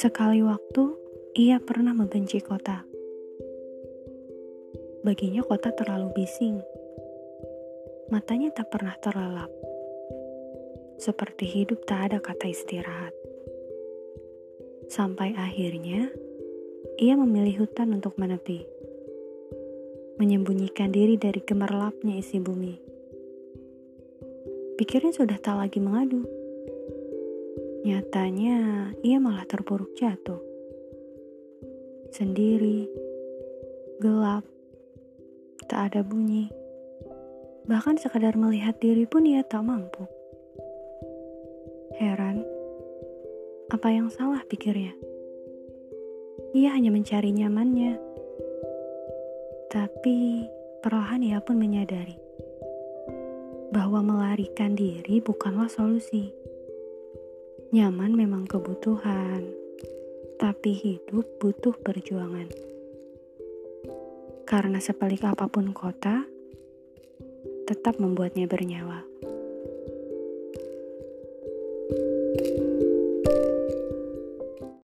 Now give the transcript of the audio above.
Sekali waktu, ia pernah membenci kota. Baginya kota terlalu bising. Matanya tak pernah terlelap. Seperti hidup tak ada kata istirahat. Sampai akhirnya, ia memilih hutan untuk menepi. Menyembunyikan diri dari gemerlapnya isi bumi. Pikirnya sudah tak lagi mengadu. Nyatanya, ia malah terpuruk jatuh. Sendiri, gelap, tak ada bunyi. Bahkan sekadar melihat diri pun ia tak mampu. Heran, apa yang salah pikirnya? Ia hanya mencari nyamannya. Tapi perlahan ia pun menyadari bahwa melarikan diri bukanlah solusi. Nyaman memang kebutuhan, tapi hidup butuh perjuangan. Karena sepelik apa pun kota, tetap membuatnya bernyawa.